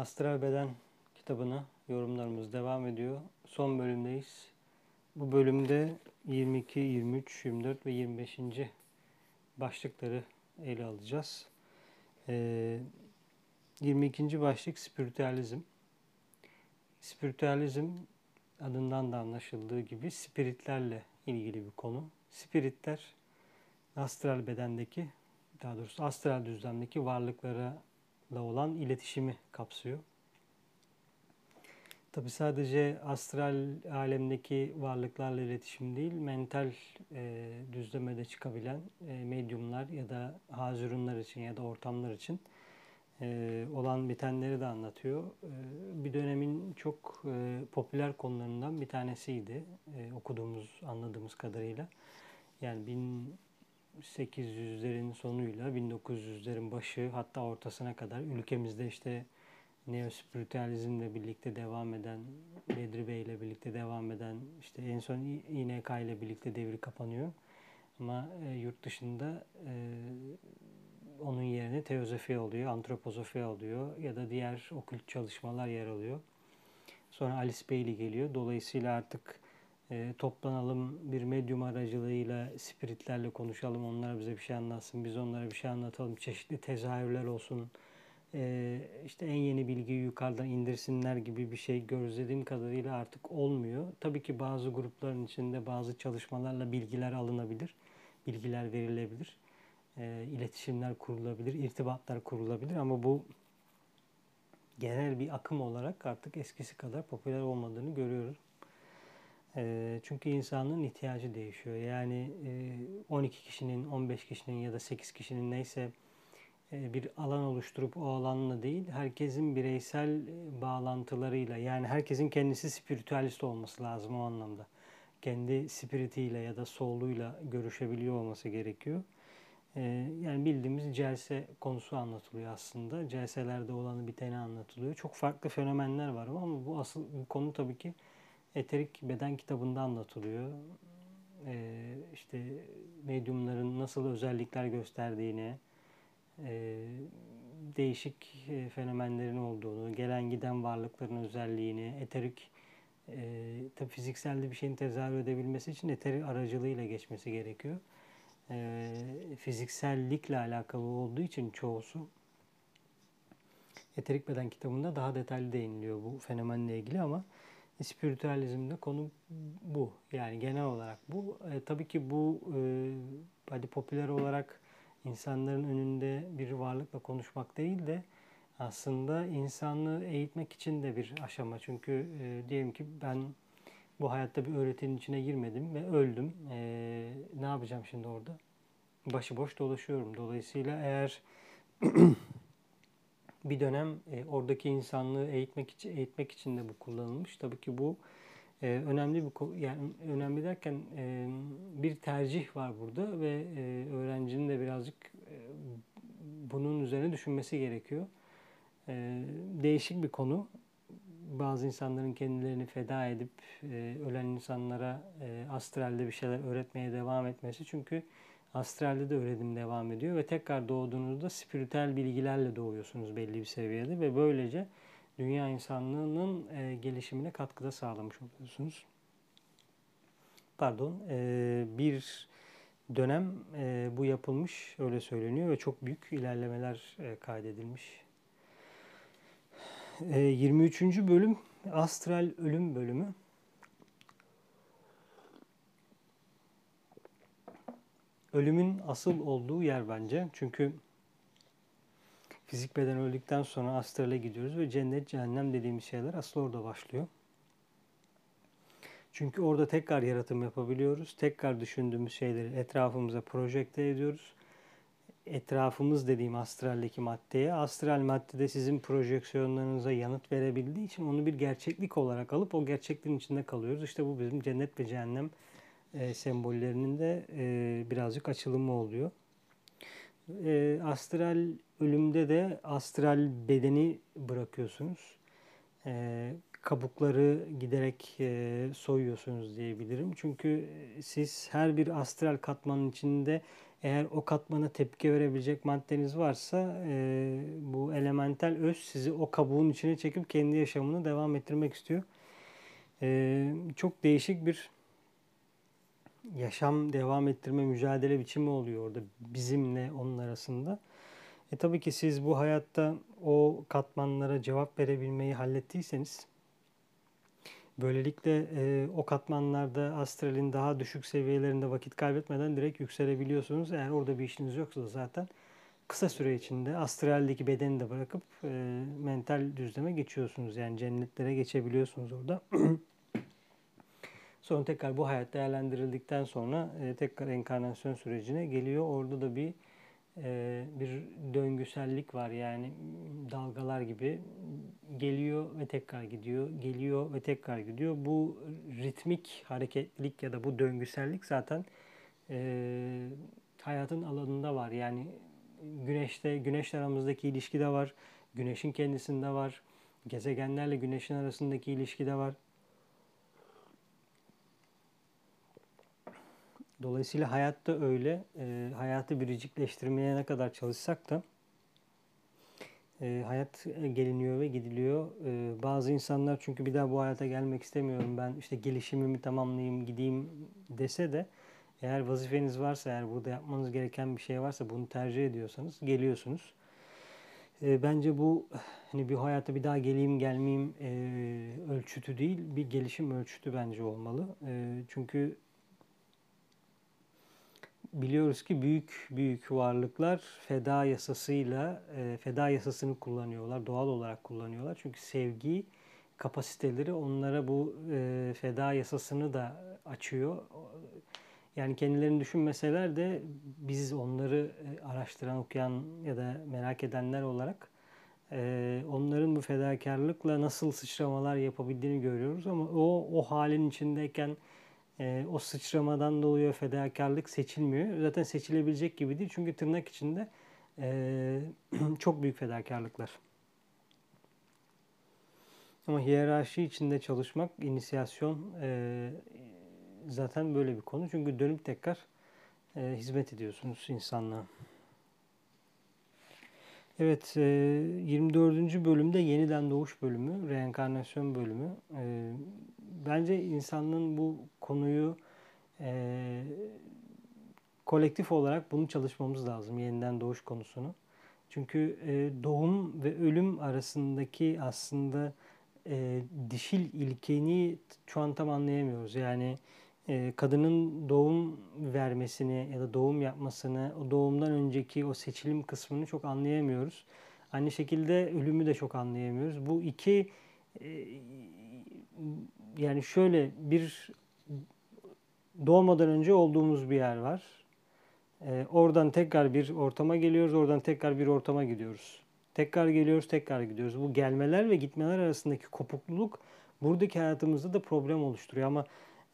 Astral Beden kitabına yorumlarımız devam ediyor. Son bölümdeyiz. Bu bölümde 22, 23, 24 ve 25. başlıkları ele alacağız. Ee, 22. başlık spiritüalizm. Spiritüalizm adından da anlaşıldığı gibi spiritlerle ilgili bir konu. Spiritler astral bedendeki, daha doğrusu astral düzlemdeki varlıklara olan iletişimi kapsıyor. Tabi sadece astral alemdeki varlıklarla iletişim değil, mental e, düzlemede çıkabilen e, medyumlar ya da hazırunlar için ya da ortamlar için e, olan bitenleri de anlatıyor. E, bir dönemin çok e, popüler konularından bir tanesiydi e, okuduğumuz, anladığımız kadarıyla. Yani 1800'lerin sonuyla 1900'lerin başı hatta ortasına kadar ülkemizde işte neospiritüalizmle birlikte devam eden, Bedri Bey ile birlikte devam eden, işte en son İNK ile birlikte devri kapanıyor. Ama e, yurt dışında e, onun yerine teozofi oluyor, antropozofi oluyor ya da diğer okült çalışmalar yer alıyor. Sonra Alice Bailey geliyor. Dolayısıyla artık e, toplanalım bir medyum aracılığıyla spiritlerle konuşalım. Onlar bize bir şey anlatsın. Biz onlara bir şey anlatalım. Çeşitli tezahürler olsun. E, işte en yeni bilgiyi yukarıdan indirsinler gibi bir şey gözlediğim kadarıyla artık olmuyor. Tabii ki bazı grupların içinde bazı çalışmalarla bilgiler alınabilir. Bilgiler verilebilir. E, iletişimler kurulabilir. irtibatlar kurulabilir ama bu genel bir akım olarak artık eskisi kadar popüler olmadığını görüyoruz. Çünkü insanın ihtiyacı değişiyor. Yani 12 kişinin, 15 kişinin ya da 8 kişinin neyse bir alan oluşturup o alanla değil, herkesin bireysel bağlantılarıyla yani herkesin kendisi spiritüalist olması lazım o anlamda. Kendi spiritiyle ya da soul'uyla görüşebiliyor olması gerekiyor. Yani bildiğimiz celse konusu anlatılıyor aslında. Celselerde olanı biteni anlatılıyor. Çok farklı fenomenler var ama bu asıl bu konu tabii ki Eterik Beden kitabında anlatılıyor. Ee, işte medyumların nasıl özellikler gösterdiğini, e, değişik e, fenomenlerin olduğunu, gelen giden varlıkların özelliğini, eterik e, tabii fizikselde bir şeyin tezahür edebilmesi için eterik aracılığıyla geçmesi gerekiyor. E, fiziksellikle alakalı olduğu için çoğusu Eterik Beden kitabında daha detaylı değiniliyor bu fenomenle ilgili ama spiritüalizmde konu bu. Yani genel olarak bu. E, tabii ki bu e, hadi popüler olarak insanların önünde bir varlıkla konuşmak değil de aslında insanlığı eğitmek için de bir aşama. Çünkü e, diyelim ki ben bu hayatta bir öğretinin içine girmedim ve öldüm. E, ne yapacağım şimdi orada? Başıboş dolaşıyorum. Dolayısıyla eğer bir dönem e, oradaki insanlığı eğitmek için eğitmek için de bu kullanılmış. Tabii ki bu e, önemli bir yani önemli derken e, bir tercih var burada ve e, öğrencinin de birazcık e, bunun üzerine düşünmesi gerekiyor. E, değişik bir konu. Bazı insanların kendilerini feda edip e, ölen insanlara e, astralde bir şeyler öğretmeye devam etmesi çünkü Astralde de öğrenim devam ediyor ve tekrar doğduğunuzda spiritüel bilgilerle doğuyorsunuz belli bir seviyede ve böylece dünya insanlığının e, gelişimine katkıda sağlamış oluyorsunuz. Pardon, e, bir dönem e, bu yapılmış öyle söyleniyor ve çok büyük ilerlemeler e, kaydedilmiş. E, 23. bölüm Astral Ölüm bölümü. Ölümün asıl olduğu yer bence. Çünkü fizik beden öldükten sonra astrale gidiyoruz ve cennet, cehennem dediğimiz şeyler asıl orada başlıyor. Çünkü orada tekrar yaratım yapabiliyoruz. Tekrar düşündüğümüz şeyleri etrafımıza projekte ediyoruz. Etrafımız dediğim astraldeki maddeye, astral maddede sizin projeksiyonlarınıza yanıt verebildiği için onu bir gerçeklik olarak alıp o gerçekliğin içinde kalıyoruz. İşte bu bizim cennet ve cehennem e, sembollerinin de e, birazcık açılımı oluyor. E, astral ölümde de astral bedeni bırakıyorsunuz. E, kabukları giderek e, soyuyorsunuz diyebilirim. Çünkü siz her bir astral katmanın içinde eğer o katmana tepki verebilecek maddeniz varsa e, bu elemental öz sizi o kabuğun içine çekip kendi yaşamını devam ettirmek istiyor. E, çok değişik bir yaşam devam ettirme mücadele biçimi oluyor orada bizimle onun arasında. E tabii ki siz bu hayatta o katmanlara cevap verebilmeyi hallettiyseniz böylelikle e, o katmanlarda astralin daha düşük seviyelerinde vakit kaybetmeden direkt yükselebiliyorsunuz. Eğer orada bir işiniz yoksa zaten kısa süre içinde astraldeki bedeni de bırakıp e, mental düzleme geçiyorsunuz. Yani cennetlere geçebiliyorsunuz orada. Sonra tekrar bu hayat değerlendirildikten sonra e, tekrar enkarnasyon sürecine geliyor. Orada da bir e, bir döngüsellik var yani dalgalar gibi geliyor ve tekrar gidiyor, geliyor ve tekrar gidiyor. Bu ritmik hareketlilik ya da bu döngüsellik zaten e, hayatın alanında var. Yani güneşte, güneşle aramızdaki ilişki de var, güneşin kendisinde var, gezegenlerle güneşin arasındaki ilişki de var. Dolayısıyla hayatta öyle. E, hayatı biricikleştirmeye ne kadar çalışsak da e, hayat geliniyor ve gidiliyor. E, bazı insanlar çünkü bir daha bu hayata gelmek istemiyorum ben işte gelişimimi tamamlayayım gideyim dese de eğer vazifeniz varsa eğer burada yapmanız gereken bir şey varsa bunu tercih ediyorsanız geliyorsunuz. E, bence bu hani bir hayata bir daha geleyim gelmeyeyim e, ölçütü değil bir gelişim ölçütü bence olmalı. E, çünkü biliyoruz ki büyük büyük varlıklar feda yasasıyla e, feda yasasını kullanıyorlar. Doğal olarak kullanıyorlar. Çünkü sevgi kapasiteleri onlara bu e, feda yasasını da açıyor. Yani kendilerini düşünmeseler de biz onları e, araştıran, okuyan ya da merak edenler olarak e, onların bu fedakarlıkla nasıl sıçramalar yapabildiğini görüyoruz. Ama o o halin içindeyken e, o sıçramadan dolayı fedakarlık seçilmiyor. Zaten seçilebilecek gibi değil çünkü tırnak içinde e, çok büyük fedakarlıklar. Ama hiyerarşi içinde çalışmak, inisiyasyon e, zaten böyle bir konu. Çünkü dönüp tekrar e, hizmet ediyorsunuz insanlığa. Evet, 24. bölümde yeniden doğuş bölümü, reenkarnasyon bölümü. Bence insanlığın bu konuyu kolektif olarak bunu çalışmamız lazım, yeniden doğuş konusunu. Çünkü doğum ve ölüm arasındaki aslında dişil ilkeni şu an tam anlayamıyoruz. Yani e, kadının doğum vermesini ya da doğum yapmasını, o doğumdan önceki o seçilim kısmını çok anlayamıyoruz. Aynı şekilde ölümü de çok anlayamıyoruz. Bu iki e, yani şöyle bir doğmadan önce olduğumuz bir yer var. E, oradan tekrar bir ortama geliyoruz, oradan tekrar bir ortama gidiyoruz. Tekrar geliyoruz, tekrar gidiyoruz. Bu gelmeler ve gitmeler arasındaki kopukluluk buradaki hayatımızda da problem oluşturuyor ama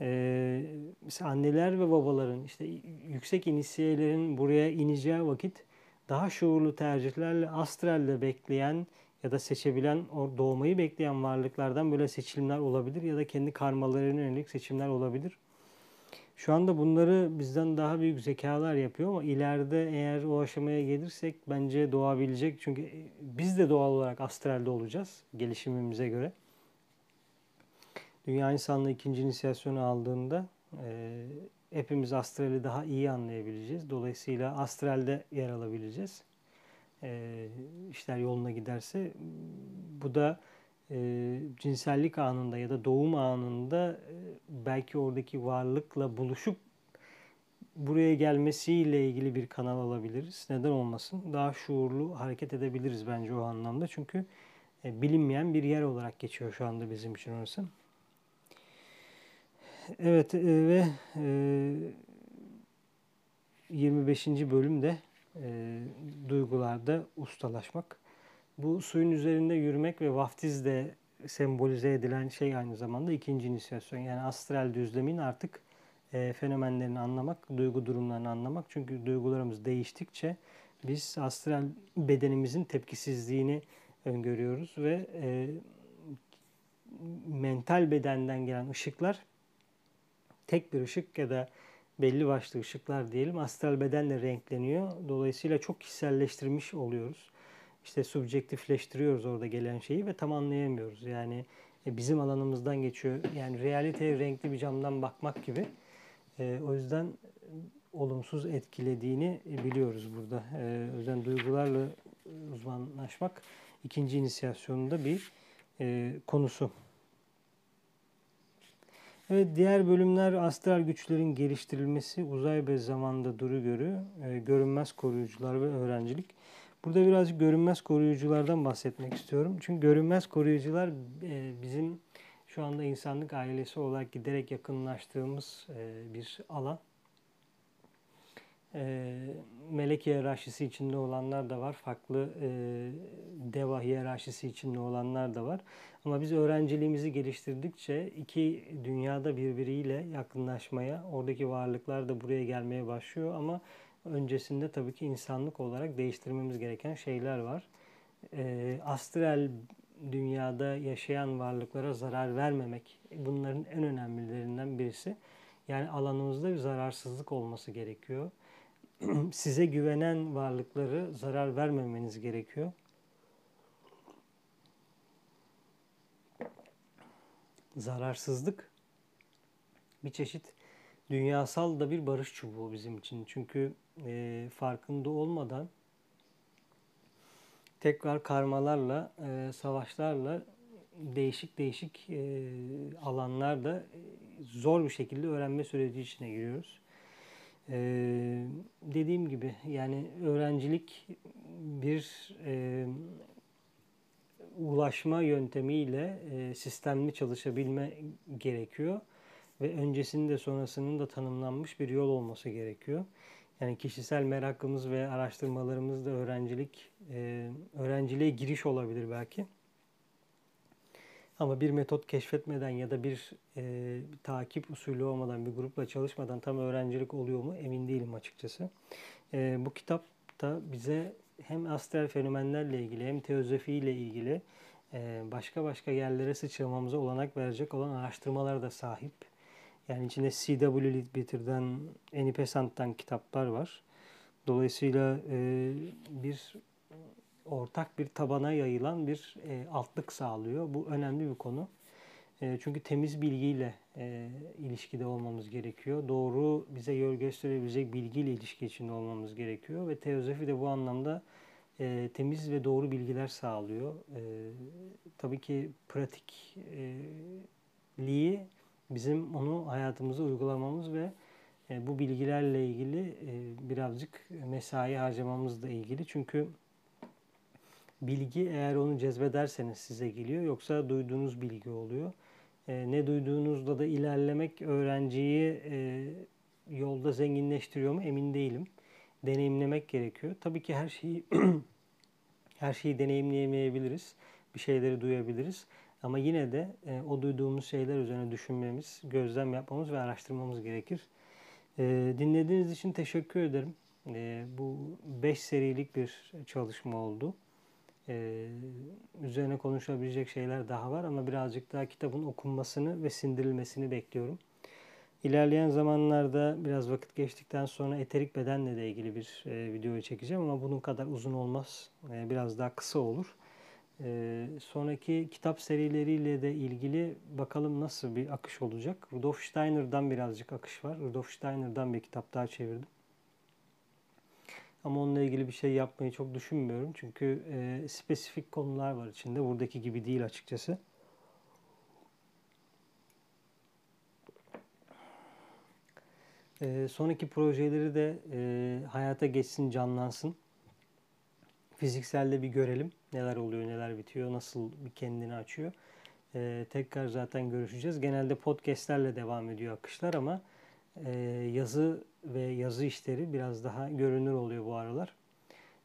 ee, mesela anneler ve babaların işte yüksek inisiyelerin buraya ineceği vakit daha şuurlu tercihlerle astralde bekleyen ya da seçebilen, doğmayı bekleyen varlıklardan böyle seçimler olabilir ya da kendi karmalarına yönelik seçimler olabilir. Şu anda bunları bizden daha büyük zekalar yapıyor ama ileride eğer o aşamaya gelirsek bence doğabilecek. Çünkü biz de doğal olarak astralde olacağız gelişimimize göre. Dünya insanlığı ikinci inisiyasyonu aldığında e, hepimiz astrali daha iyi anlayabileceğiz. Dolayısıyla astralde yer alabileceğiz. E, işler yoluna giderse bu da e, cinsellik anında ya da doğum anında e, belki oradaki varlıkla buluşup buraya gelmesiyle ilgili bir kanal alabiliriz. Neden olmasın? Daha şuurlu hareket edebiliriz bence o anlamda. Çünkü e, bilinmeyen bir yer olarak geçiyor şu anda bizim için orası. Evet e, ve e, 25. bölümde e, duygularda ustalaşmak. Bu suyun üzerinde yürümek ve vaftizde sembolize edilen şey aynı zamanda ikinci inisiyasyon. Yani astral düzlemin artık e, fenomenlerini anlamak, duygu durumlarını anlamak. Çünkü duygularımız değiştikçe biz astral bedenimizin tepkisizliğini öngörüyoruz ve e, mental bedenden gelen ışıklar tek bir ışık ya da belli başlı ışıklar diyelim astral bedenle renkleniyor. Dolayısıyla çok kişiselleştirmiş oluyoruz. İşte subjektifleştiriyoruz orada gelen şeyi ve tam anlayamıyoruz. Yani e, bizim alanımızdan geçiyor. Yani realiteye renkli bir camdan bakmak gibi. E, o yüzden olumsuz etkilediğini biliyoruz burada. E, o yüzden duygularla uzmanlaşmak ikinci inisiyasyonunda bir e, konusu. Evet diğer bölümler astral güçlerin geliştirilmesi, uzay ve zamanda duru görü, e, görünmez koruyucular ve öğrencilik. Burada birazcık görünmez koruyuculardan bahsetmek istiyorum. Çünkü görünmez koruyucular e, bizim şu anda insanlık ailesi olarak giderek yakınlaştığımız e, bir alan e, melek hiyerarşisi içinde olanlar da var. Farklı e, deva hiyerarşisi içinde olanlar da var. Ama biz öğrenciliğimizi geliştirdikçe iki dünyada birbiriyle yakınlaşmaya, oradaki varlıklar da buraya gelmeye başlıyor. Ama öncesinde tabii ki insanlık olarak değiştirmemiz gereken şeyler var. E, astral dünyada yaşayan varlıklara zarar vermemek bunların en önemlilerinden birisi. Yani alanımızda bir zararsızlık olması gerekiyor. size güvenen varlıkları zarar vermemeniz gerekiyor. Zararsızlık bir çeşit dünyasal da bir barış çubuğu bizim için. Çünkü e, farkında olmadan tekrar karmalarla, e, savaşlarla değişik değişik e, alanlarda zor bir şekilde öğrenme süreci içine giriyoruz. Ee, dediğim gibi yani öğrencilik bir e, ulaşma yöntemiyle e, sistemli çalışabilme gerekiyor ve öncesinde sonrasının da tanımlanmış bir yol olması gerekiyor. Yani kişisel merakımız ve araştırmalarımız da öğrencilik, e, öğrenciliğe giriş olabilir belki. Ama bir metot keşfetmeden ya da bir, e, takip usulü olmadan, bir grupla çalışmadan tam öğrencilik oluyor mu emin değilim açıkçası. E, bu kitap da bize hem astral fenomenlerle ilgili hem teozofi ile ilgili e, başka başka yerlere sıçramamıza olanak verecek olan araştırmalar da sahip. Yani içinde C.W. Leadbeater'dan, Annie Besant'tan kitaplar var. Dolayısıyla e, bir ortak bir tabana yayılan bir e, altlık sağlıyor. Bu önemli bir konu. E, çünkü temiz bilgiyle e, ilişkide olmamız gerekiyor. Doğru bize yol gösterebilecek bilgiyle ilişki içinde olmamız gerekiyor. Ve teozofi de bu anlamda e, temiz ve doğru bilgiler sağlıyor. E, tabii ki pratikliği bizim onu hayatımıza uygulamamız ve e, bu bilgilerle ilgili e, birazcık mesai harcamamızla ilgili. Çünkü bilgi eğer onu cezbederseniz size geliyor yoksa duyduğunuz bilgi oluyor. E, ne duyduğunuzda da ilerlemek öğrenciyi e, yolda zenginleştiriyor mu emin değilim. Deneyimlemek gerekiyor. Tabii ki her şeyi her şeyi deneyimleyemeyebiliriz. Bir şeyleri duyabiliriz. Ama yine de e, o duyduğumuz şeyler üzerine düşünmemiz, gözlem yapmamız ve araştırmamız gerekir. E, dinlediğiniz için teşekkür ederim. E, bu 5 serilik bir çalışma oldu. Ee, üzerine konuşabilecek şeyler daha var ama birazcık daha kitabın okunmasını ve sindirilmesini bekliyorum. İlerleyen zamanlarda biraz vakit geçtikten sonra eterik bedenle de ilgili bir e, videoyu çekeceğim ama bunun kadar uzun olmaz. E, biraz daha kısa olur. E, sonraki kitap serileriyle de ilgili bakalım nasıl bir akış olacak. Rudolf Steiner'dan birazcık akış var. Rudolf Steiner'dan bir kitap daha çevirdim. Ama onunla ilgili bir şey yapmayı çok düşünmüyorum. Çünkü e, spesifik konular var içinde. Buradaki gibi değil açıkçası. E, sonraki projeleri de e, hayata geçsin, canlansın. Fizikselde bir görelim neler oluyor, neler bitiyor, nasıl bir kendini açıyor. E, tekrar zaten görüşeceğiz. Genelde podcastlerle devam ediyor akışlar ama e, yazı ve yazı işleri biraz daha görünür oluyor bu aralar.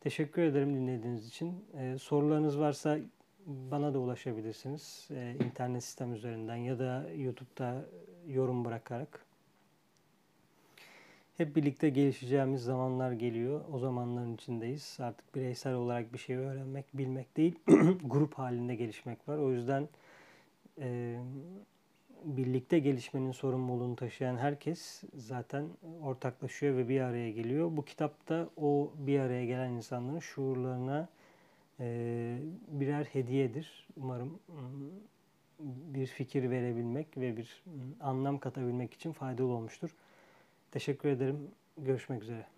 Teşekkür ederim dinlediğiniz için. E, sorularınız varsa bana da ulaşabilirsiniz. E, internet sistem üzerinden ya da YouTube'da yorum bırakarak. Hep birlikte gelişeceğimiz zamanlar geliyor. O zamanların içindeyiz. Artık bireysel olarak bir şey öğrenmek, bilmek değil, grup halinde gelişmek var. O yüzden e, birlikte gelişmenin sorumluluğunu taşıyan herkes zaten ortaklaşıyor ve bir araya geliyor. Bu kitapta o bir araya gelen insanların şuurlarına e, birer hediyedir. Umarım mm, bir fikir verebilmek ve bir mm, anlam katabilmek için faydalı olmuştur. Teşekkür ederim. Görüşmek üzere.